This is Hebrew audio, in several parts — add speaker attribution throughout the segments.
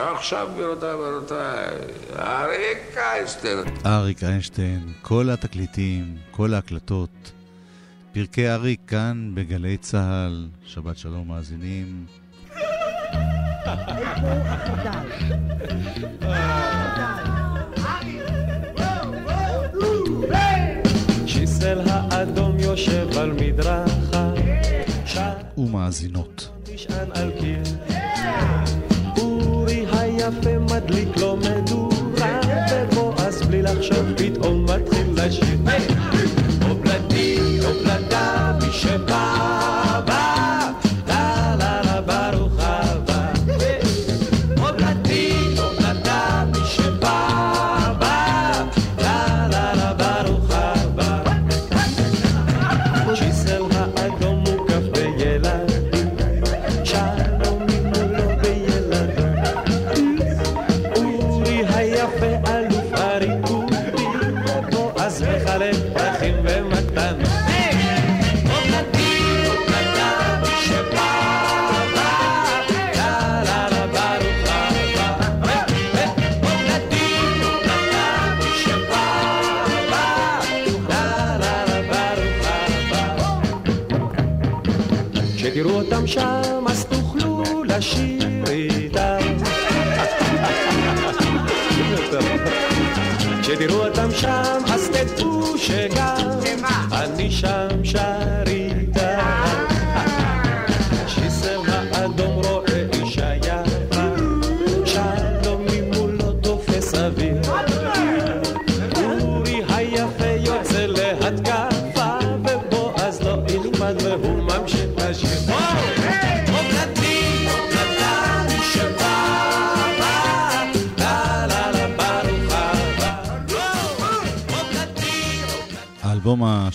Speaker 1: ועכשיו, גבירותיי ורבותיי, אריק איינשטיין.
Speaker 2: אריק איינשטיין, כל התקליטים, כל ההקלטות. פרקי אריק כאן בגלי צה"ל. שבת שלום מאזינים.
Speaker 3: האדום יושב על מדרכה
Speaker 2: ומאזינות.
Speaker 3: נשען על קיר היפה מדליק לו מדורה ובועז בלי לחשוב פתאום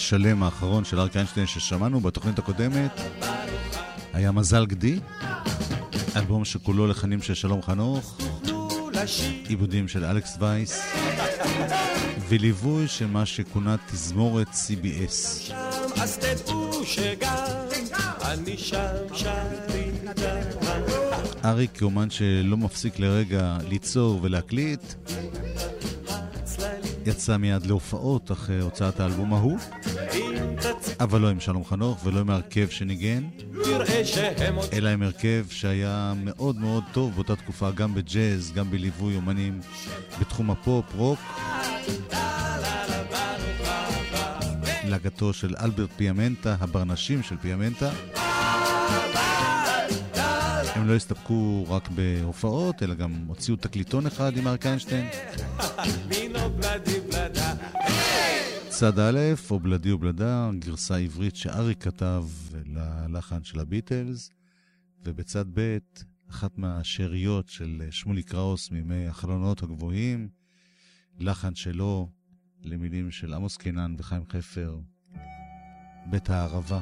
Speaker 2: השלם האחרון של אריק איינשטיין ששמענו בתוכנית הקודמת היה מזל גדי, אלבום שכולו לחנים של שלום חנוך. עיבודים של אלכס וייס, וליווי של מה שכונה תזמורת CBS. אריק כאומן שלא מפסיק לרגע ליצור ולהקליט, יצא מיד להופעות אחרי הוצאת האלבום ההוא, אבל לא עם שלום חנוך ולא עם ההרכב שניגן, אלא עם הרכב שהיה מאוד מאוד טוב באותה תקופה, גם בג'אז, גם בליווי אומנים בתחום הפופ, רוק. להגתו של אלברט פיאמנטה, הברנשים של פיאמנטה. הם לא הסתפקו רק בהופעות, אלא גם הוציאו תקליטון אחד עם אריק איינשטיין. צד א', או בלדי או בלדה, גרסה עברית שאריק כתב ללחן של הביטלס, ובצד ב', אחת מהשאריות של שמולי קראוס מימי החלונות הגבוהים, לחן שלו למילים של עמוס קינן וחיים חפר, בית הערבה.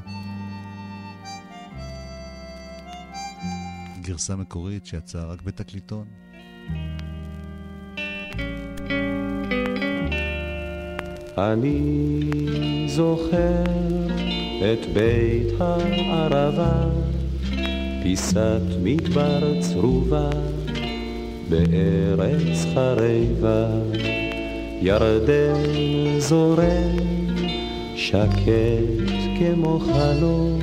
Speaker 2: גרסה מקורית שיצאה רק בתקליטון.
Speaker 3: אני זוכר את בית הערבה, פיסת מדבר צרובה בארץ חרבה, ירדן זורם שקט כמו חלום,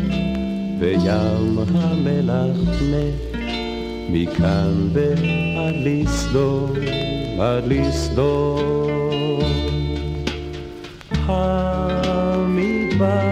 Speaker 3: וים המלח מת מכאן ועד לסדום, עד לסדום. המדבר כיסה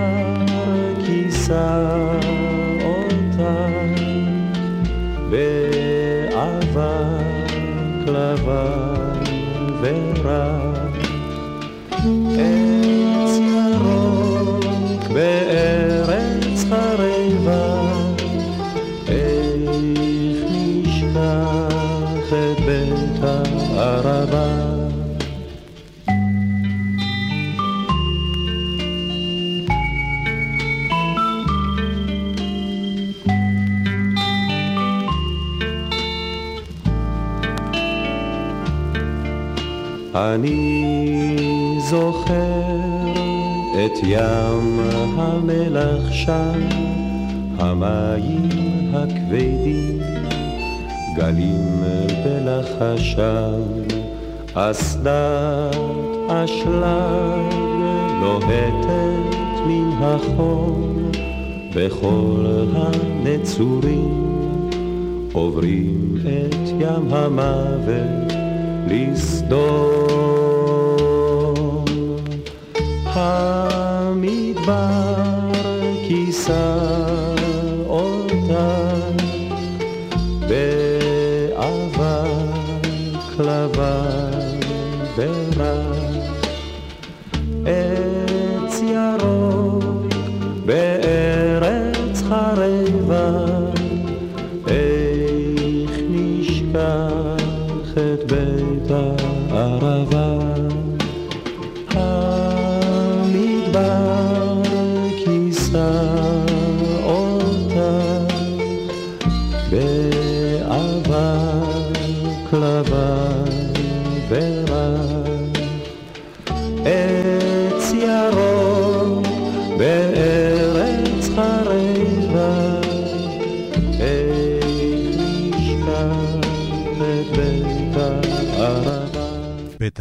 Speaker 3: אני זוכר את ים המלח שם, המים הכבדים, גלים בלחשם, אסדת אשלג לוהטת מן החום, בכל הנצורים עוברים את ים המוות לסדום. המדבר כיסה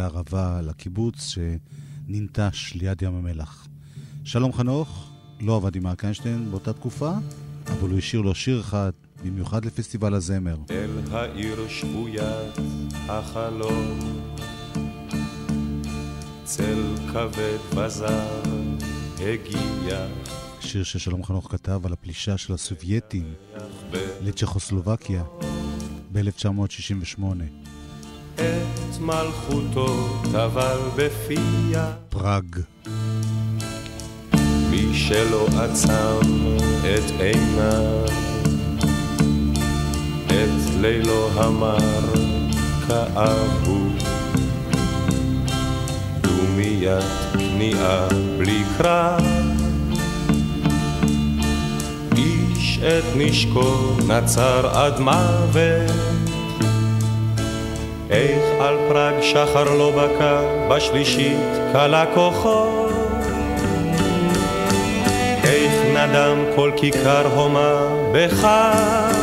Speaker 3: הערבה
Speaker 2: לקיבוץ שננטש ליד ים המלח. שלום חנוך, לא עבד עם אריק איינשטיין באותה תקופה, אבל הוא השאיר לו שיר אחד, במיוחד לפסטיבל הזמר.
Speaker 3: אל העיר שבוית החלום צל כבד וזר הגיע
Speaker 2: שיר ששלום חנוך כתב על הפלישה של הסובייטים לצ'כוסלובקיה ב-1968.
Speaker 3: את מלכותו טבל בפיה.
Speaker 2: פראג.
Speaker 3: מי שלא עצם את עיניו את לילו המר כאבו. דומיית כניעה בלי קרב איש את נשקו נצר עד מוות איך על פראג שחר לא בקע בשלישית כלה כוחו איך נדם כל כיכר הומה בחג?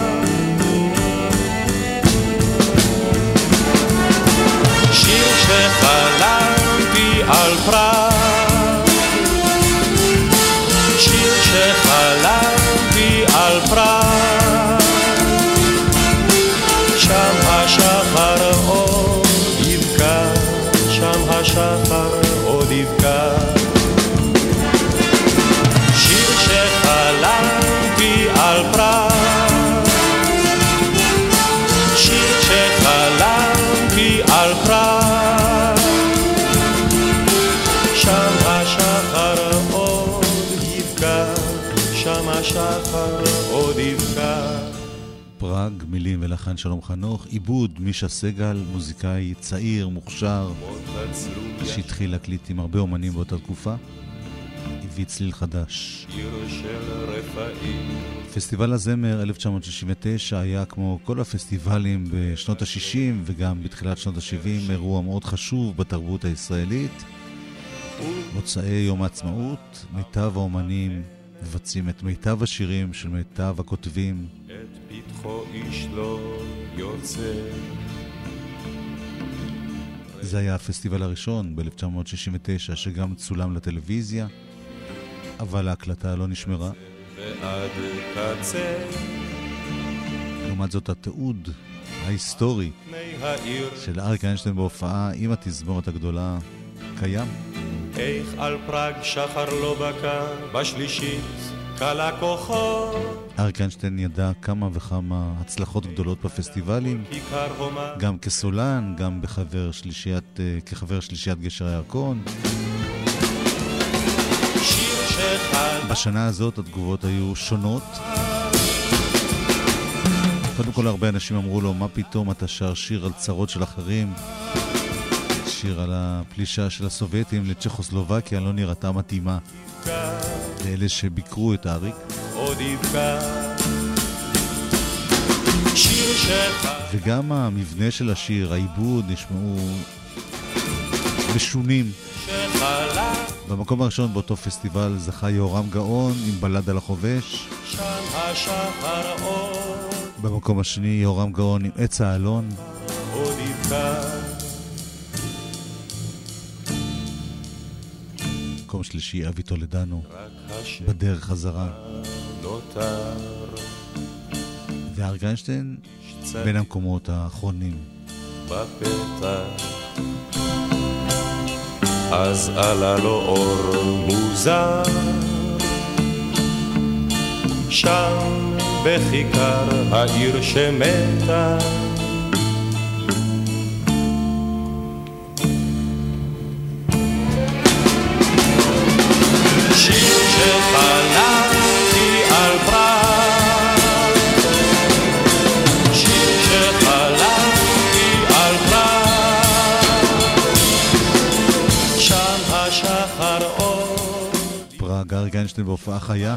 Speaker 3: שיר שחלמתי על פראג. שיר שחלמתי השחר
Speaker 2: מילים ולחן שלום חנוך, עיבוד מישה סגל, מוזיקאי צעיר, מוכשר, שהתחיל להקליט עם הרבה אומנים באותה תקופה. הביא צליל חדש. פסטיבל הזמר 1969 היה כמו כל הפסטיבלים בשנות ה-60 וגם בתחילת שנות ה-70 אירוע מאוד חשוב בתרבות הישראלית. מוצאי יום העצמאות, מיטב האומנים מבצעים את מיטב השירים של מיטב הכותבים.
Speaker 3: את פתחו איש לא יוצא
Speaker 2: זה היה הפסטיבל הראשון ב-1969 שגם צולם לטלוויזיה, אבל ההקלטה לא נשמרה. לעומת זאת התיעוד ההיסטורי של אריק איינשטיין בהופעה עם התזמורת הגדולה קיים.
Speaker 3: איך על פראג שחר לא בקע בשלישית כלה כוחו
Speaker 2: אריק איינשטיין ידע כמה וכמה הצלחות גדולות בפסטיבלים, גם כסולן, גם בחבר שלישיית, אה, כחבר שלישיית גשר הירקון. בשנה הזאת התגובות היו שונות. קודם כל הרבה אנשים אמרו לו, מה פתאום אתה שר שיר על צרות של אחרים? שיר על הפלישה של הסובייטים לצ'כוסלובקיה לא נראתה מתאימה לאלה שביקרו את אריק. וגם המבנה של השיר, העיבוד, נשמעו משונים. במקום הראשון באותו פסטיבל זכה יהורם גאון עם בלד על החובש. במקום השני יורם גאון עם עץ האלון.
Speaker 3: עוד יבקע
Speaker 2: שלישי אבי טולדנו, בדרך חזרה. ואריק איינשטיין בין המקומות האחרונים.
Speaker 3: בפתח אז עלה לו אור מוזר שם בכיכר העיר שמתה
Speaker 2: אריק איינשטיין בהופעה חיה.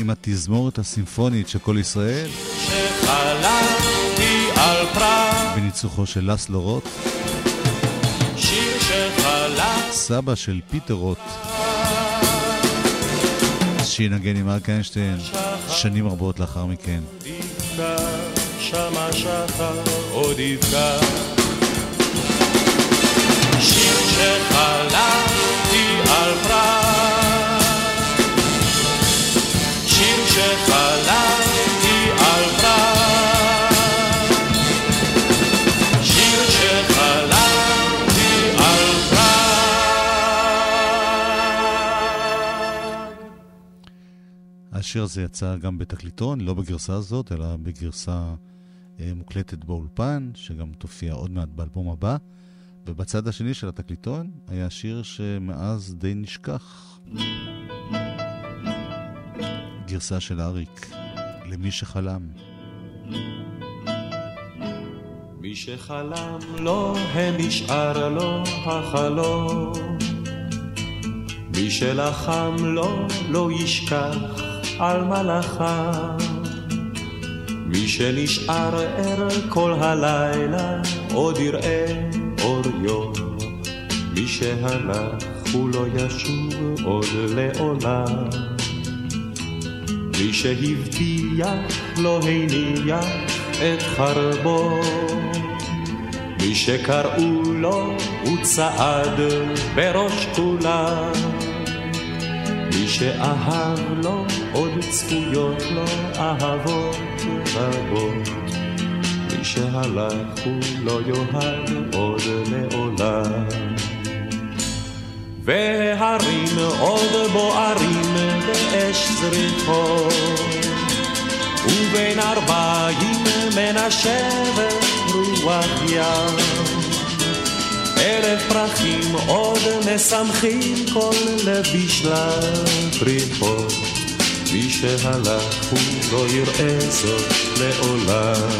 Speaker 2: עם התזמורת הסימפונית של כל ישראל. בניצוחו של לסלו רוט, סבא של פיטר רוט, שינגן עם אריק איינשטיין שנים רבות לאחר מכן.
Speaker 3: יבקע שם השחר עוד יבקע. שיר שחלמתי
Speaker 2: השיר הזה יצא גם בתקליטון, לא בגרסה הזאת, אלא בגרסה אה, מוקלטת באולפן, שגם תופיע עוד מעט באלבום הבא. ובצד השני של התקליטון היה שיר שמאז די נשכח. גרסה של אריק, למי שחלם.
Speaker 3: מי שחלם לו, הנשאר לו החלום. מי שלחם לו, לא ישכח על מלאכיו. מי שנשאר ער כל הלילה, עוד יראה אור יום. מי שהלך, הוא לא ישוב עוד לעולם. מי שהבטיח לא הניח את חרבו. מי שקראו לו הוא צעד בראש כולם. מי שאהב לו עוד צפויות לו אהבות רבות. מי שהלך הוא לא יאהב עוד לעולם. והרים עוד בוערים באש זריחות. ובין ארבעים מנשבת רוח ים. אלף פרחים עוד משמחים כל בשלל פריחות מי שהלך הוא לא יראה זאת לעולם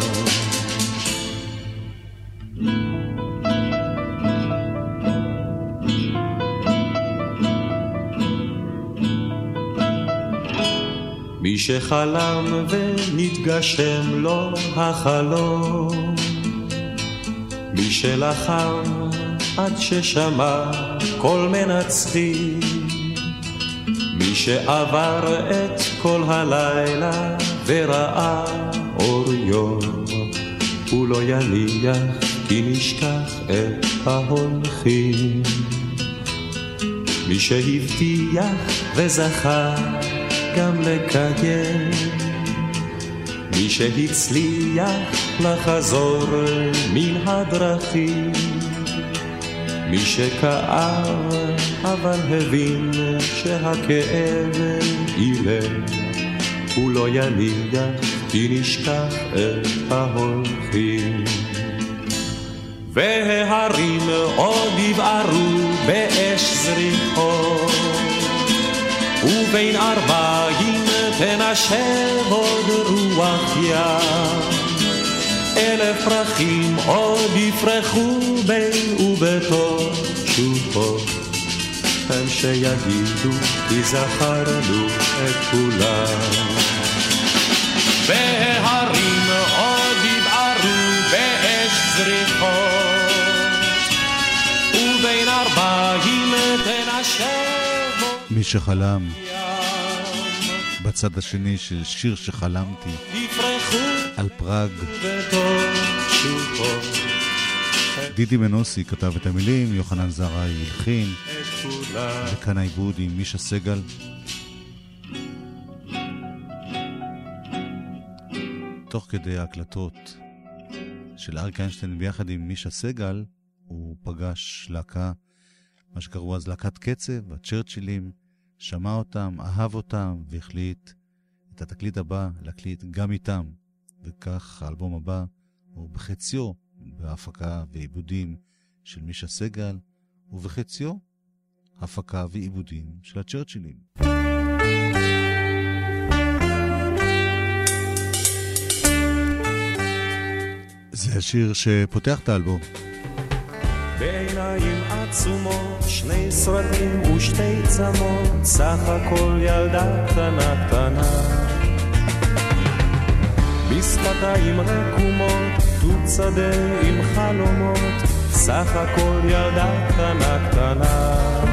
Speaker 3: מי שחלם ונתגשם לו החלום, מי שלחם עד ששמע קול מנצחים, מי שעבר את כל הלילה וראה אור יום, הוא לא יניח כי נשכח את ההולכים. מי שהבטיח וזכה גם לקיים, מי שהצליח לחזור מן הדרכים, מי שכאב אבל הבין שהכאב אילם, הוא לא יניח כי נשכח את ההולכים. וההרים עוד יבערו באש זריחות ובין ארבעים תנשב עוד רוח ים. אלף פרחים עוד יפרחו בין ובתוך שוחות. הם שיגידו כי זכרנו את כולם. וההרים עוד יבערו באש זריחות ובין ארבעים תנשב
Speaker 2: מי שחלם בצד השני של שיר שחלמתי. על פראג. דידי מנוסי כתב את המילים, יוחנן זרעי הלחין, וכאן העיבוד עם מישה סגל. תוך כדי ההקלטות של אריק איינשטיין ביחד עם מישה סגל, הוא פגש להקה, מה שקראו אז להקת קצב, הצ'רצ'ילים, שמע אותם, אהב אותם, והחליט את התקליט הבא להקליט גם איתם. וכך האלבום הבא הוא בחציו בהפקה ועיבודים של מישה סגל, ובחציו הפקה ועיבודים של הצ'רצ'ילים. זה השיר שפותח את האלבום.
Speaker 3: בעיניים עצומות, שני סרטים ושתי צמות, סך הכל ילדה קטנה קטנה. בשפתיים רקומות, תות שדה עם חלומות, סך הכל ילדה קטנה קטנה.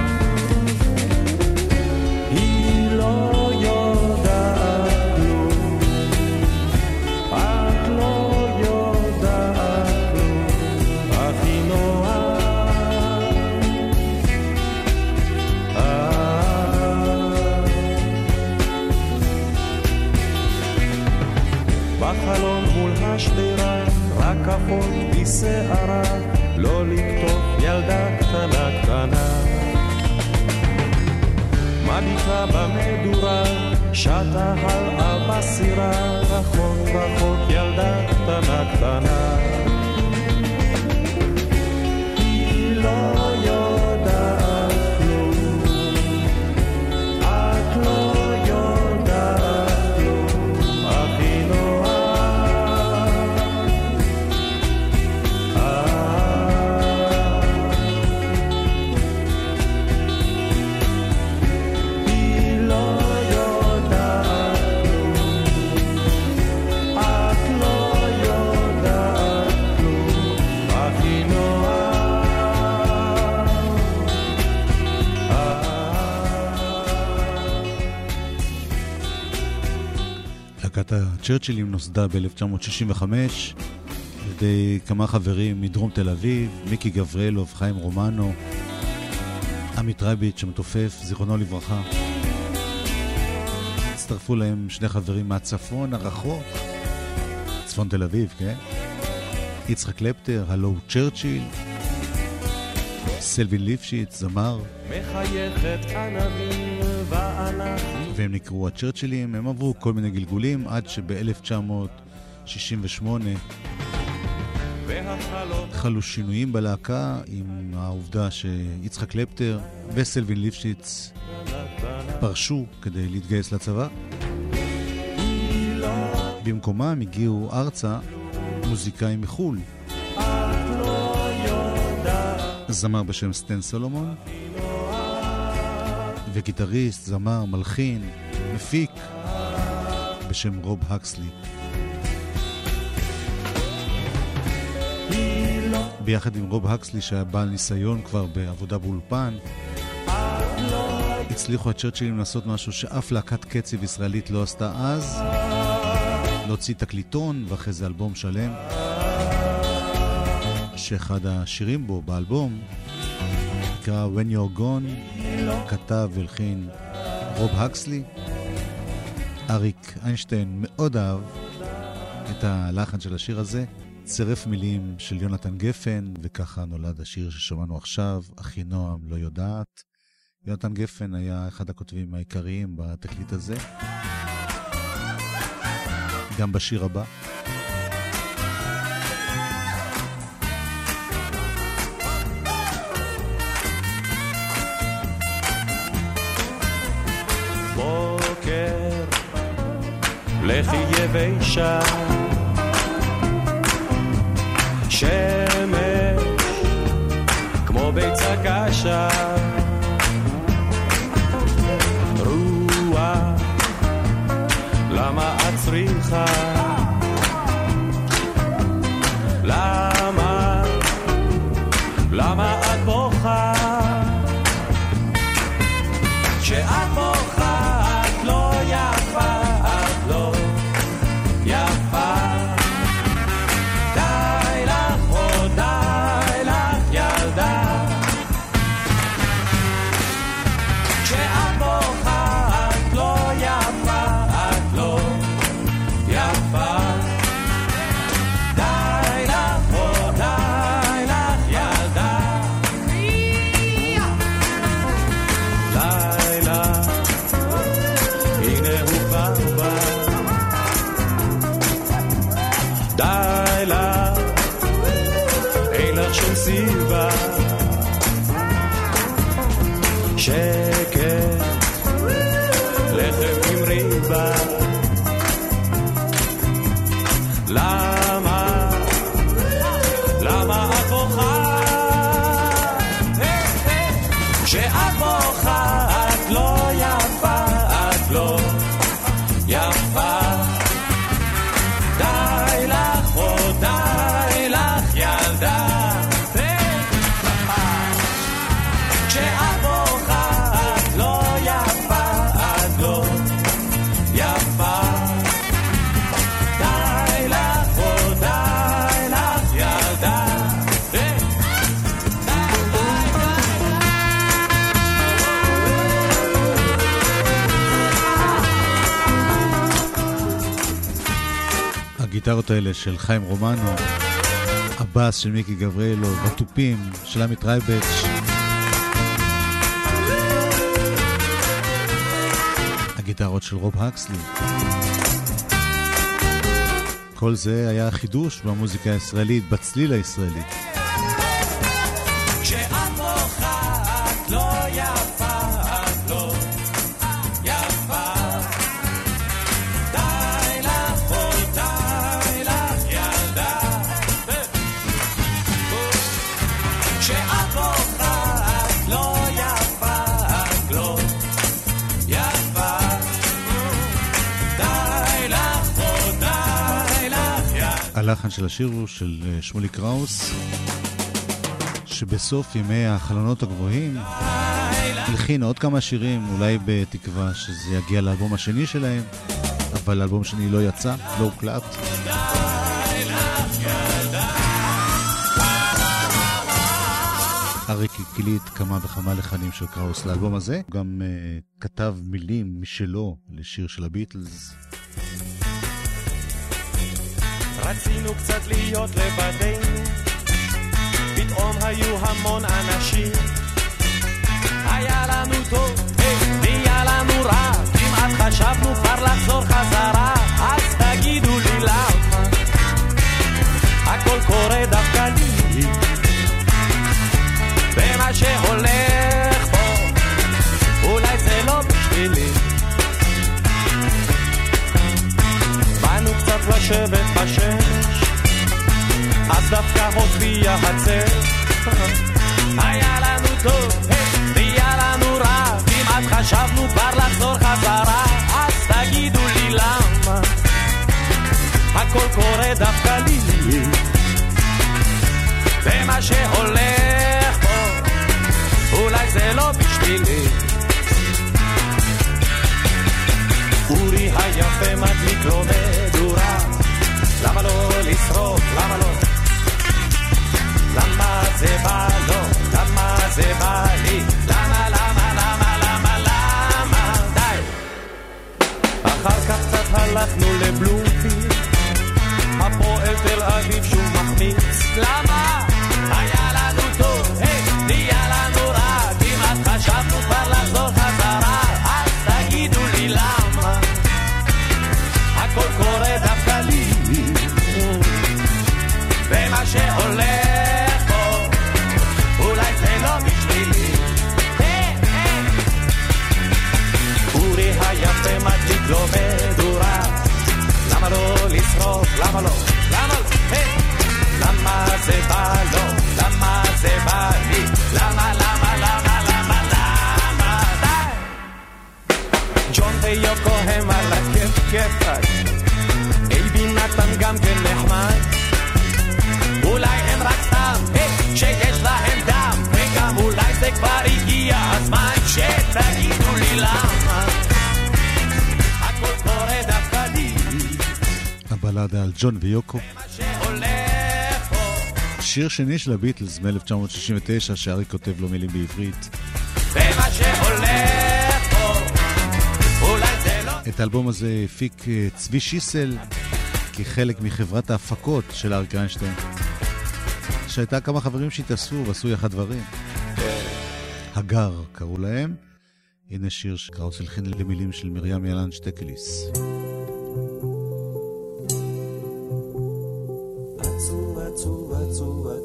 Speaker 2: הצ'רצ'ילים נוסדה ב-1965 על ידי כמה חברים מדרום תל אביב, מיקי גבריאלוב, חיים רומנו, עמית רביץ' המתופף, זיכרונו לברכה. הצטרפו להם שני חברים מהצפון הרחוק, צפון תל אביב, כן? יצחק קלפטר, הלו צ'רצ'יל, סלווין ליפשיץ, זמר. מחייכת ענבים ואנחנו והם נקראו הצ'רצ'ילים, הם עברו כל מיני גלגולים עד שב-1968 חלו שינויים בלהקה עם העובדה שיצחק קלפטר וסלווין ליפשיץ פרשו כדי להתגייס לצבא. במקומם הגיעו ארצה מוזיקאים מחו"ל. זמר בשם סטן סולומון וגיטריסט, זמר, מלחין, מפיק, בשם רוב הקסלי. ביחד עם רוב הקסלי, שהיה בעל ניסיון כבר בעבודה באולפן, הצליחו הצ'רצ'ילים לעשות משהו שאף להקת קצב ישראלית לא עשתה אז, להוציא תקליטון ואחרי זה אלבום שלם, שאחד השירים בו, באלבום, נקרא When You're Gone, כתב והלחין רוב הקסלי. אריק איינשטיין מאוד אהב את הלחן של השיר הזה, צירף מילים של יונתן גפן, וככה נולד השיר ששמענו עכשיו, אחינועם לא יודעת. יונתן גפן היה אחד הכותבים העיקריים בתקליט הזה. גם בשיר הבא. לכי יבשה. שמש כמו ביצה קשה. רוח למה את צריכה? למה? למה את בוכה? כשאת בוכה הגיטרות האלה של חיים רומנו, הבאס של מיקי גבריאלו, בתופים של עמית רייבץ'. הגיטרות של רוב הקסלי. כל זה היה חידוש במוזיקה הישראלית, בצליל הישראלי.
Speaker 3: כשאת בוכה את לא יפה,
Speaker 2: הלחן של השיר הוא של אה, שמולי קראוס, שבסוף ימי החלונות הגבוהים הלחין עוד כמה שירים, אולי בתקווה שזה יגיע לאלבום השני שלהם, אבל האלבום השני לא יצא, לא הוקלט. אריק הקליט כמה וכמה לחנים של קראוס לאלבום הזה, הוא גם uh, כתב מילים משלו לשיר של הביטלס.
Speaker 3: רצינו קצת להיות לבדנו, פתאום היו המון אנשים. היה לנו טוב, היי, נהיה לנו רע, כמעט חשבנו כבר לחזור חזרה, אז תגידו לי למה, הכל קורה דווקא לי, ומה שהולך פה, אולי זה לא בשבילי. קצת לשבת בשמש, אז דווקא הופיע הצל. היה לנו טוב, היי, נהיה לנו רע, כמעט חשבנו כבר לחזור חזרה, אז תגידו לי למה, הכל קורה דווקא לי, ומה שהולך פה, אולי זה לא בשבילי. אורי היפה מדליק לו מדורה למה לא לשרוף? למה לא? למה זה בא לו? למה זה בא לי? למה, למה, למה, למה, למה? די! אחר כך קצת הלכנו לבלומפילד הפועל תל אביב שוב מחמיץ למה? למה לא? למה לא? למה זה בא לו? למה זה בא לי? למה, למה, למה, למה, למה? די! ג'ון ויוקו הם על הכיף כיפאק אייבי נתן גם כן נחמד
Speaker 2: הבלדה על ג'ון ויוקו. שיר שני של הביטלס מ-1969, שאריק כותב לו מילים בעברית. את האלבום הזה הפיק אה, צבי שיסל כחלק מחברת ההפקות של אריק איינשטיין, שהייתה כמה חברים שהתאספו ועשו יחד דברים. הגר קראו להם. הנה שיר שקראוס הלחין למילים של מרים ילן שטקליס.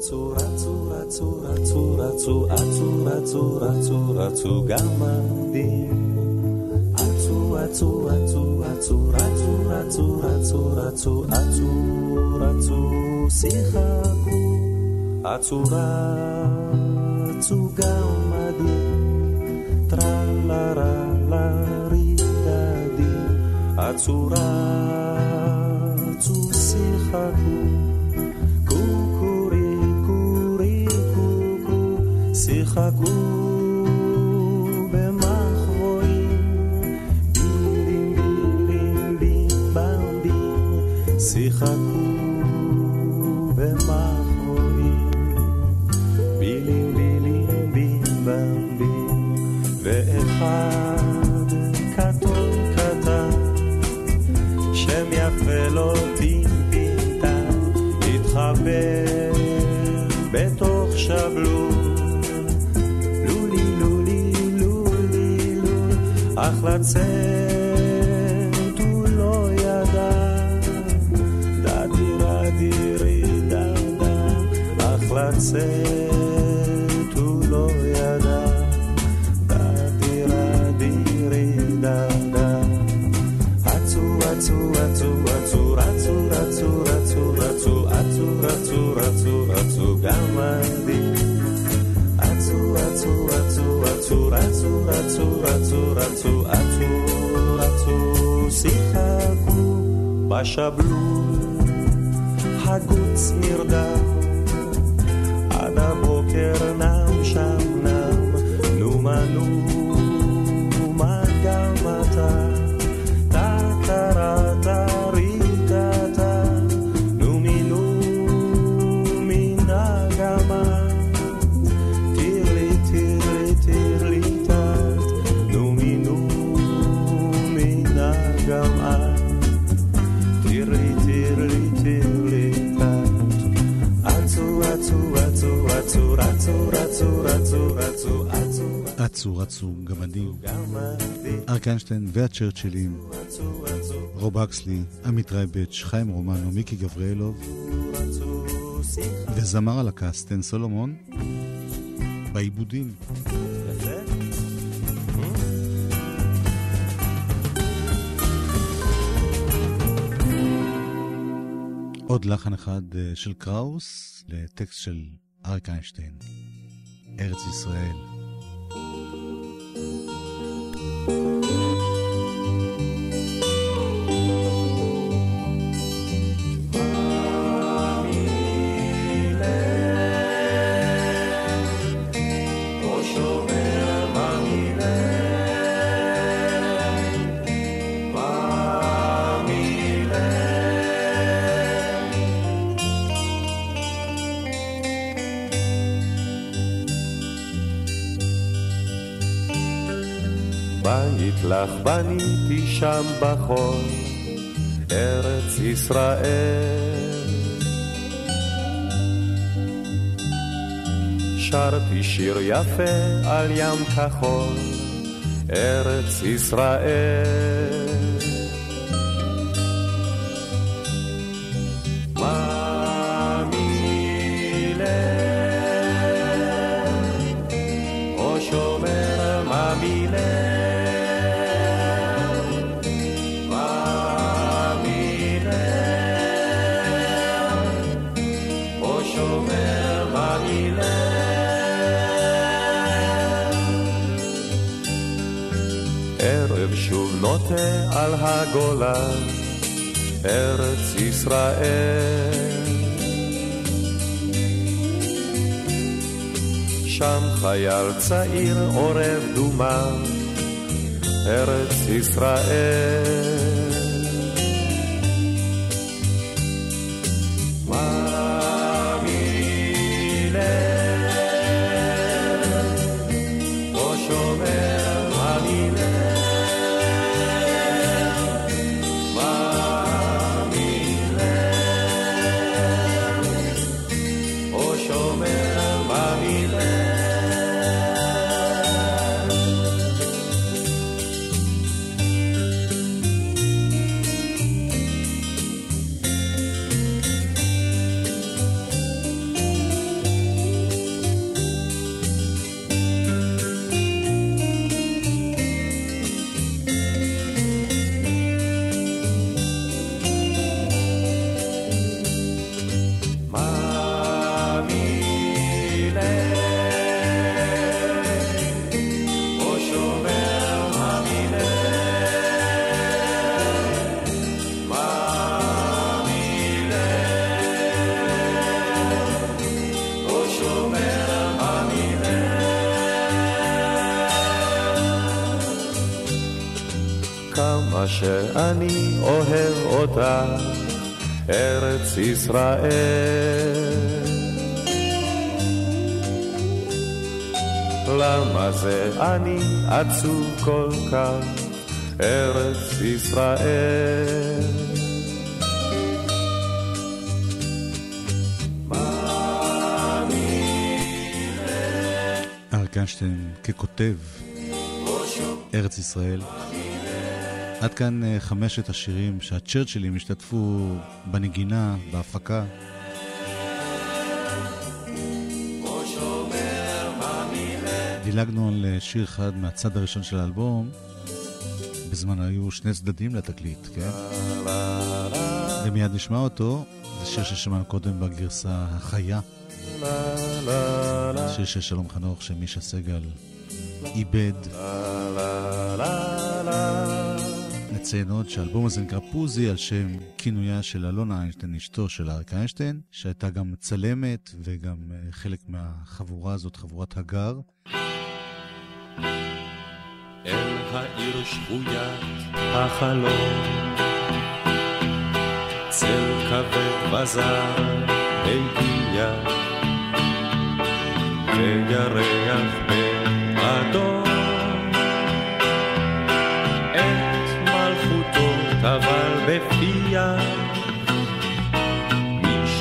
Speaker 3: עצוב, עצוב, עצוב, עצוב רצו, רצו, רצו, רצו, רצו, אצו, רצו, רצו, רצו גמדים. אצו, אצו, אצו, אצו, רצו, רצו, רצו, רצו, אצו, רצו, שיחקו. אצו, רצו גמדים. טרלרה, לרידדים. אצו, רצו, שיחקו. שיחקו במחבואים, בילים בילים בים במבים, שיחקו במחבואים, בילים בילים בים במבים, ואחד קטון קטן, שם יפה לו טיפינטן, התחבא בתוך שבלול. אך לצאת הוא לא ידע. דה דירה דירי דה דה, אך לצאת רצו אצו רצו שיחקו בשבלול הגוץ נרדם עד הבוקר נם אצו רצו
Speaker 2: גמדים.
Speaker 3: גמדי
Speaker 2: אריק איינשטיין והצ'רצ'ילים, רוב אקסלי, עמית רייבץ', חיים רומנו, מיקי גבריאלוב,
Speaker 3: רצו
Speaker 2: וזמר הלהקה סטן סולומון, בעיבודים. עוד לחן אחד אה, של קראוס לטקסט של אריק איינשטיין, ארץ ישראל. Thank you.
Speaker 3: בית לך בניתי שם בחול, ארץ ישראל. שרתי שיר יפה על ים כחול, ארץ ישראל. על הגולה, ארץ ישראל. שם חייל צעיר עורב דומה, ארץ ישראל. שאני אוהב אותה, ארץ ישראל. למה זה אני עצוב כל כך, ארץ ישראל?
Speaker 2: אריק איינשטיין ככותב ארץ ישראל. עד כאן אה, חמשת השירים שהצ'רצ'ילים השתתפו בנגינה, בהפקה. דילגנו על אה, שיר אחד מהצד הראשון של האלבום. בזמן היו שני צדדים לתקליט, כן? ומיד נשמע אותו. זה שיר ששמענו קודם בגרסה החיה. שיר של שלום חנוך שמישה סגל איבד. נציין עוד שהאלבום הזה נקרא פוזי על שם כינויה של אלונה איינשטיין, אשתו של אריק איינשטיין, שהייתה גם מצלמת וגם אה, חלק מהחבורה הזאת, חבורת הגר.
Speaker 3: אל העיר שבוית החלום, צל כבד וזר הגיע, וירח באדום.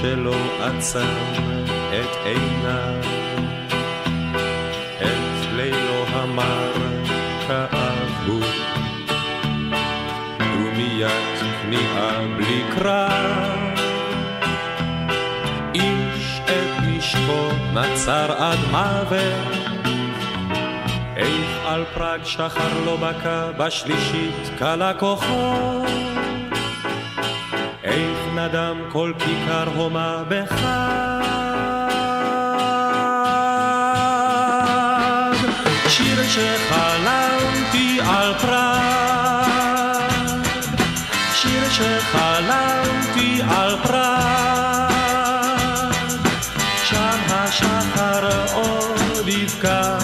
Speaker 3: שלא עצם את עיניו, את לילו המר כאבו, דומיית כניעה בלי קרב. איש את נשקו נצר עד מוות, איך על פראג שחר לא בקע בשלישית קלה כוחו, איך נדם כל כיכר הומה בחג. שיר שחלמתי על פראג, שיר שחלמתי על פראג, שם השחר עוד יבקע,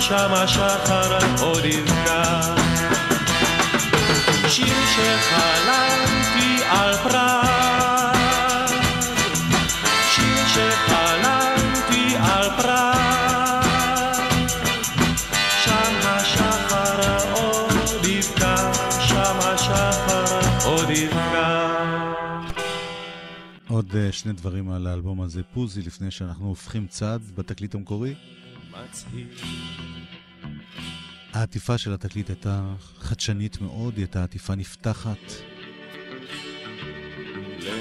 Speaker 3: שם השחר עוד יבקע. שיר שחלמתי
Speaker 2: שני דברים על האלבום הזה, פוזי, לפני שאנחנו הופכים צד בתקליט המקורי. העטיפה של התקליט הייתה חדשנית מאוד, היא הייתה עטיפה נפתחת.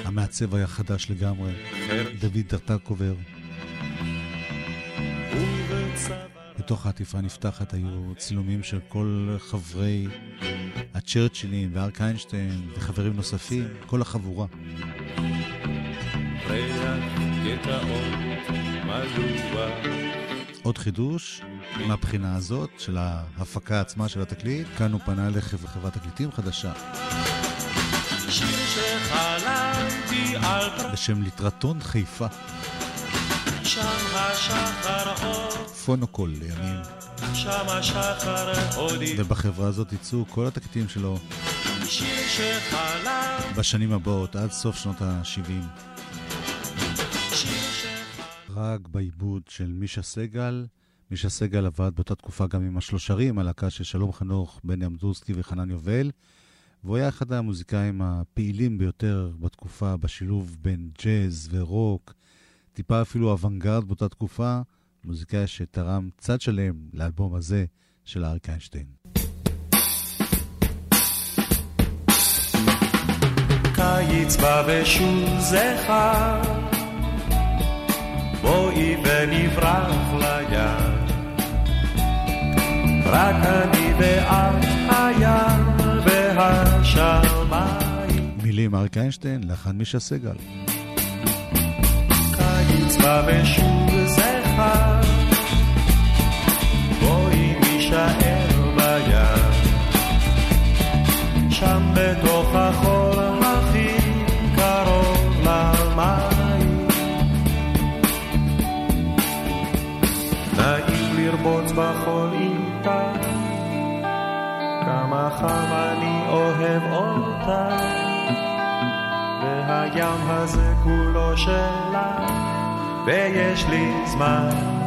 Speaker 2: המעצב היה חדש לגמרי, דוד דרטקובר. בתוך העטיפה הנפתחת היו צילומים של כל חברי הצ'רצ'ילים וארק איינשטיין וחברים נוספים, כל החבורה.
Speaker 3: גטאות
Speaker 2: עוד חידוש מהבחינה הזאת של ההפקה עצמה של התקליט, כאן הוא פנה לחברת תקליטים חדשה. בשם ליטרטון חיפה, פונוקול לימים. ובחברה הזאת יצאו כל התקליטים שלו. בשנים הבאות, עד סוף שנות ה-70. רק בעיבוד של מישה סגל. מישה סגל עבד באותה תקופה גם עם השלושרים, הלהקה של שלום חנוך, בני אמדורסקי וחנן יובל, והוא היה אחד המוזיקאים הפעילים ביותר בתקופה, בשילוב בין ג'אז ורוק, טיפה אפילו אוונגרד באותה תקופה, מוזיקאי שתרם צד שלם לאלבום הזה של אריק איינשטיין.
Speaker 3: קיץ בא ושוב זכר, בואי ונברח לים. רק אני ואת הים והשמיים.
Speaker 2: מילים אריק איינשטיין, לחן מישה סגל.
Speaker 3: קיץ בא ושוב זכר, בואי נישאר בים. שם בתוך החם אני אוהב אותה והים הזה כולו שלה ויש לי זמן.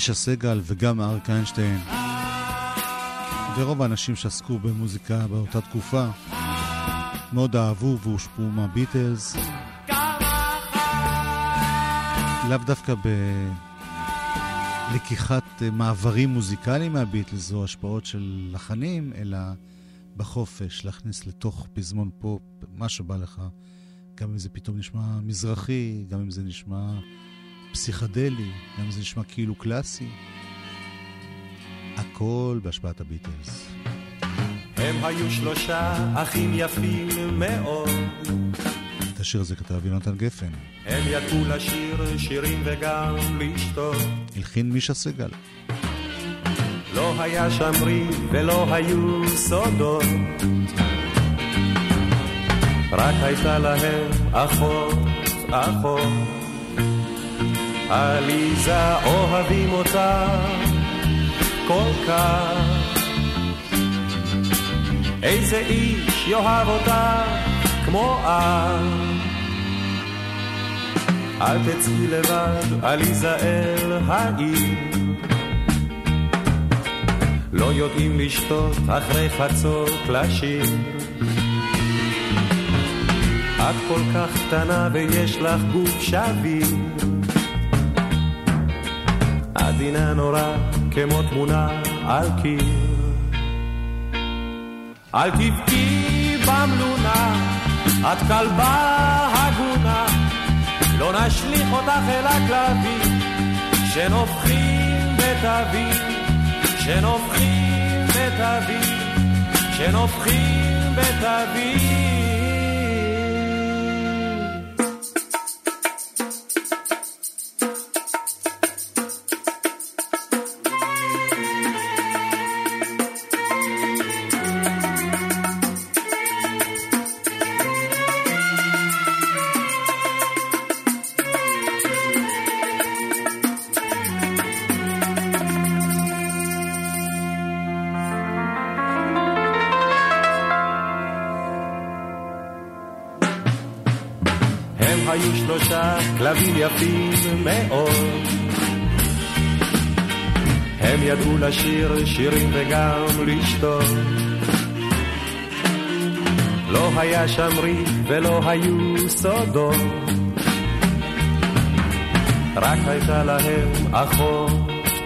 Speaker 2: מישה סגל וגם אריק איינשטיין. ורוב האנשים שעסקו במוזיקה באותה תקופה מאוד אהבו והושפעו מהביטלס. לאו דווקא בלקיחת מעברים מוזיקליים מהביטלס או השפעות של לחנים, אלא בחופש, להכניס לתוך פזמון פופ מה שבא לך, גם אם זה פתאום נשמע מזרחי, גם אם זה נשמע פסיכדלי, גם זה נשמע כאילו קלאסי. הכל בהשפעת הביטלס.
Speaker 3: הם היו שלושה אחים יפים מאוד.
Speaker 2: את השיר הזה כתב יונתן גפן.
Speaker 3: הם ידעו לשיר שירים וגם לשתות.
Speaker 2: הלחין מישה סגל.
Speaker 3: לא היה שם ריב ולא היו סודות. רק הייתה להם אחות, אחות. עליזה אוהבים אותה כל כך. איזה איש יאהב אותה כמו אב. אל תצאי לבד, עליזה אל העיר. לא יודעים לשתות אחרי חצות לשיר. את כל כך קטנה ויש לך גוף שביר. עדינה נורא כמו תמונה על קיר. אל תבכי במלונה, את כלבה הגונה, לא נשליך אותך אל הכלבים, שנופחים בתווים, שנופחים בתווים, שנופחים בתווים. יפים מאוד. הם ידעו לשיר שירים וגם לשתות. לא היה שם ריק ולא היו סודות. רק הייתה להם אחות,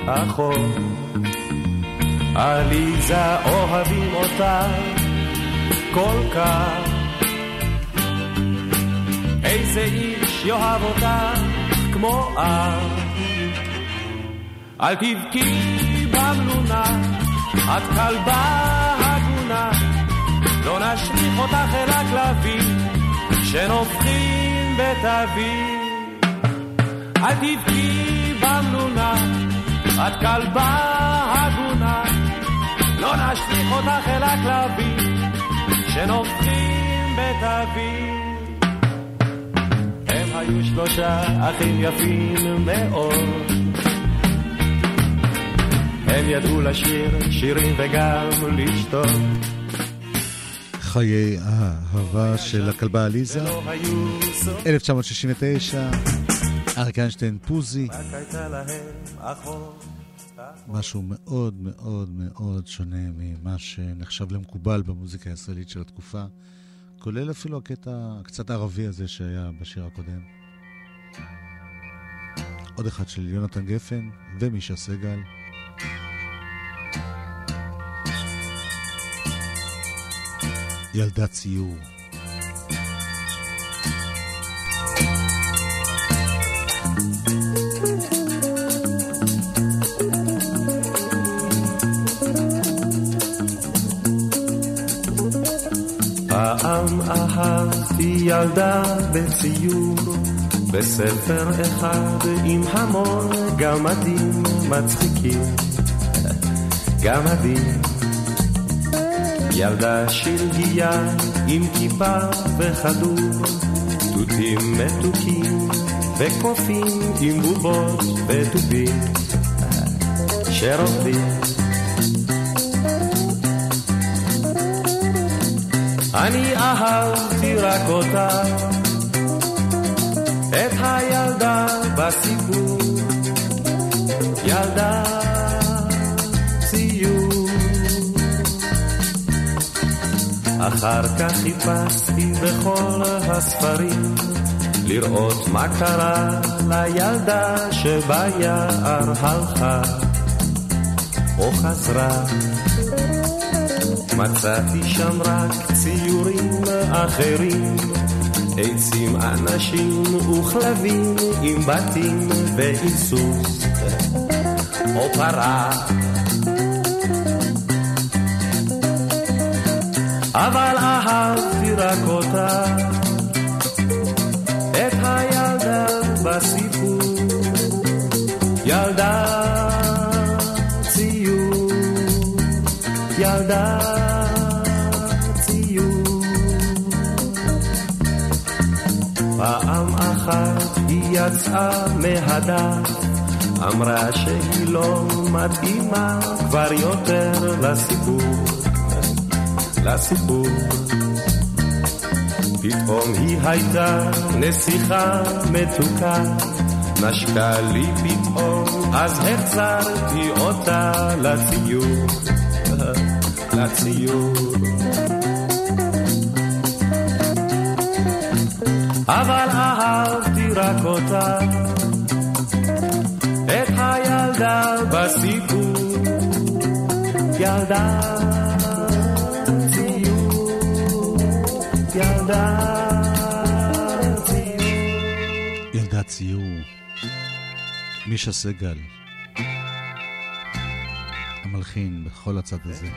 Speaker 3: אחות. עליזה אוהבים אותה כל כך. איזה איש יאהב אותה כמו אב. אל תבכי במלונה, את כלבה הגונה, לא נשליך אותך אל הכלבים שנובחים בתווים. אל תבכי במלונה, את כלבה הגונה, לא נשליך אותך אל הכלבים שנובחים בתווים. היו שלושה אחים יפים מאוד. הם ידעו לשיר שירים וגם לשתות.
Speaker 2: חיי האהבה של הכלבה עליזה, 1969, אריק איינשטיין פוזי, משהו מאוד מאוד מאוד שונה ממה שנחשב למקובל במוזיקה הישראלית של התקופה, כולל אפילו הקטע הקצת ערבי הזה שהיה בשיר הקודם. עוד אחד של יונתן גפן ומישה סגל. ילדת ציור.
Speaker 3: פעם אהבתי ילדה בציור, בספר אחד עם המון גמדים מצחיקים. גמדים ילדה שלגיה עם כיפה וכדור, תותים מתוקים וקופים עם בובות ותופים שרוקדים. אני אהבתי רק אותה, את הילדה בסיפור, ילדה אחר כך חיפשתי בכל הספרים לראות מה קרה לילדה שביער הלכה או חזרה. מצאתי שם רק ציורים אחרים, עצים, אנשים וכלבים עם בתים ועם סוס או פרה אבל אהבתי רק אותה, אחת היא יצאה מהדף, אמרה שהיא לא מתאימה כבר יותר לסיפור. לסיפור. פתאום היא הייתה נסיכה מתוקה, נשקה לי פתאום, אז החזרתי אותה לציור, לציור. אבל אותה, את הילדה בסיפור, ילדה
Speaker 2: ילדה ציור. מישה סגל. המלחין בכל הצד הזה.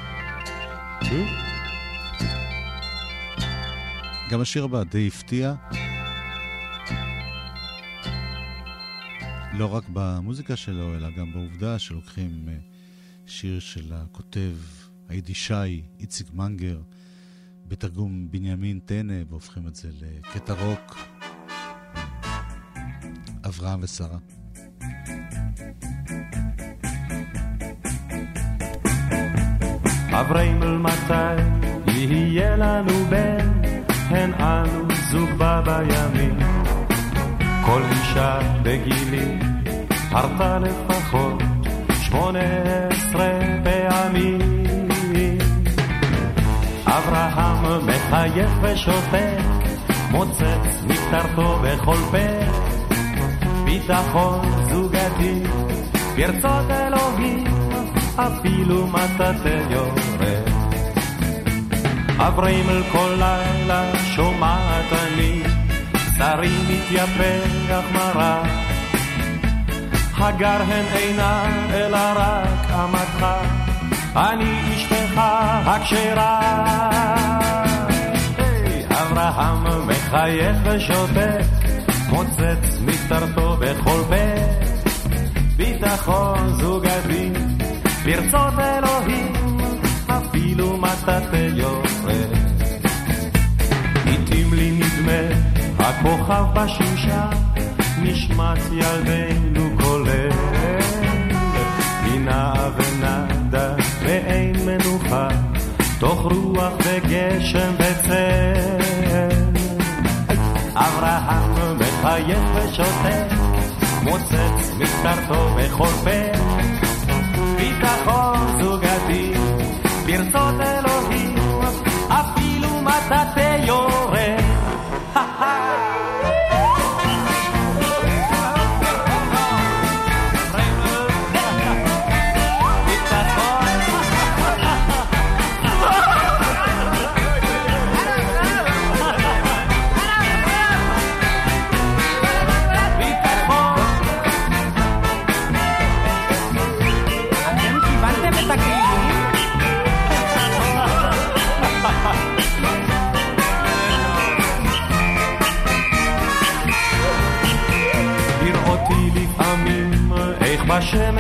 Speaker 2: גם השיר הבא די הפתיע. לא רק במוזיקה שלו, אלא גם בעובדה שלוקחים אה, שיר של הכותב היידישאי איציק מנגר, בתרגום בנימין טנא, והופכים את זה לקטע רוק. אברהם ושרה.
Speaker 3: אברהם מתי יהיה לנו בן, הן אנו זוג בה בימים. כל אישה בגילי הרתה לפחות שמונה עשרה פעמים. אברהם מחייך ושותק, מוצץ מקטרתו בכל פה, ביטחון זוגתי, ברצות אלוהים, אפילו מטאטא יורד. עברים אל כל לילה, שומעת אני, שרי מתייפח מרה. הגר הן אינה, אלא רק אמתך, אני אשתך הכשרה. אברהם מחייך ושותק, מוצץ מסתרתו בכל פה, ביטחון זוגתי, ברצות אלוהים, אפילו מטאטא יורד. התאים לי נדמה, הכוכב בשמשה, נשמת ילדינו כולל. בינה ונדה ואין מנוחה, תוך רוח וגשם וצל. אברהם מחייך ושותק, מוצץ בכל פה. ביטחון זוגתי, ברצות אלוהים, אפילו מטאטא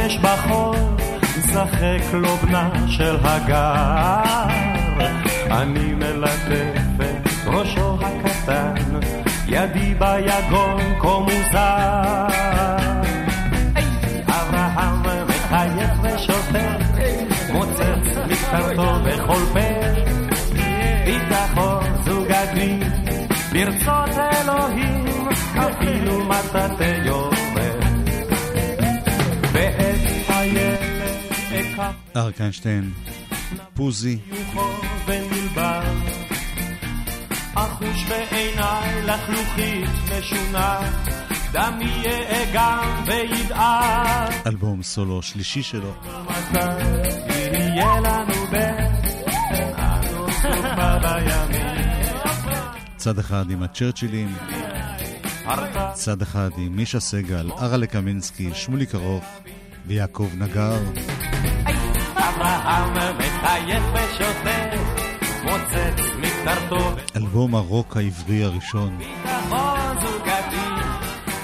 Speaker 3: בשמש בחור משחק לו בנה של הגר. אני מלטף את ראשו הקטן ידי ביגון כה מוזר. אברהם מחייך ושותק מוצץ מקטרתו בכל פה. ביטחון זוגתי ברצות אלוהים אפילו מטאטא
Speaker 2: אריק איינשטיין, פוזי,
Speaker 3: אחוש בעיניי לחלוכית משונה דמי יאגם וידער
Speaker 2: אלבום סולו שלישי שלו.
Speaker 3: יהיה
Speaker 2: צד אחד עם הצ'רצ'ילים, צד אחד עם מישה סגל, אראלה קמינסקי, שמוליק ארוך ויעקב נגר.
Speaker 3: מוצץ
Speaker 2: אלבום הרוק העברי הראשון.
Speaker 3: ביטחון זוגתי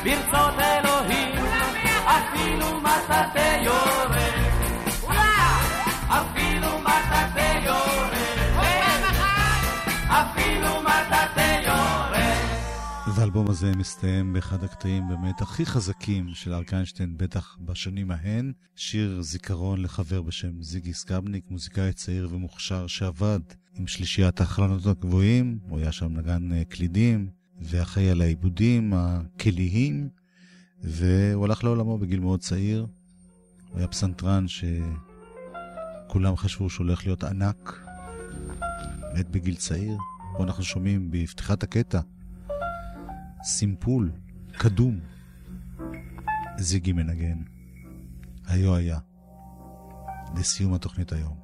Speaker 3: ברצות אלוהים אפילו מטאטא יורד
Speaker 2: והאלבום הזה מסתיים באחד הקטעים באמת הכי חזקים של אריק איינשטיין, בטח בשנים ההן. שיר זיכרון לחבר בשם זיגי סקבניק, מוזיקאי צעיר ומוכשר שעבד עם שלישיית החלונות הגבוהים, הוא היה שם נגן אה, קלידים, ואחראי על העיבודים הכליים, והוא הלך לעולמו בגיל מאוד צעיר. הוא היה פסנתרן שכולם חשבו שהוא הולך להיות ענק, מת בגיל צעיר. פה אנחנו שומעים בפתיחת הקטע סימפול, קדום. זיגי מנגן. היו היה. לסיום התוכנית היום.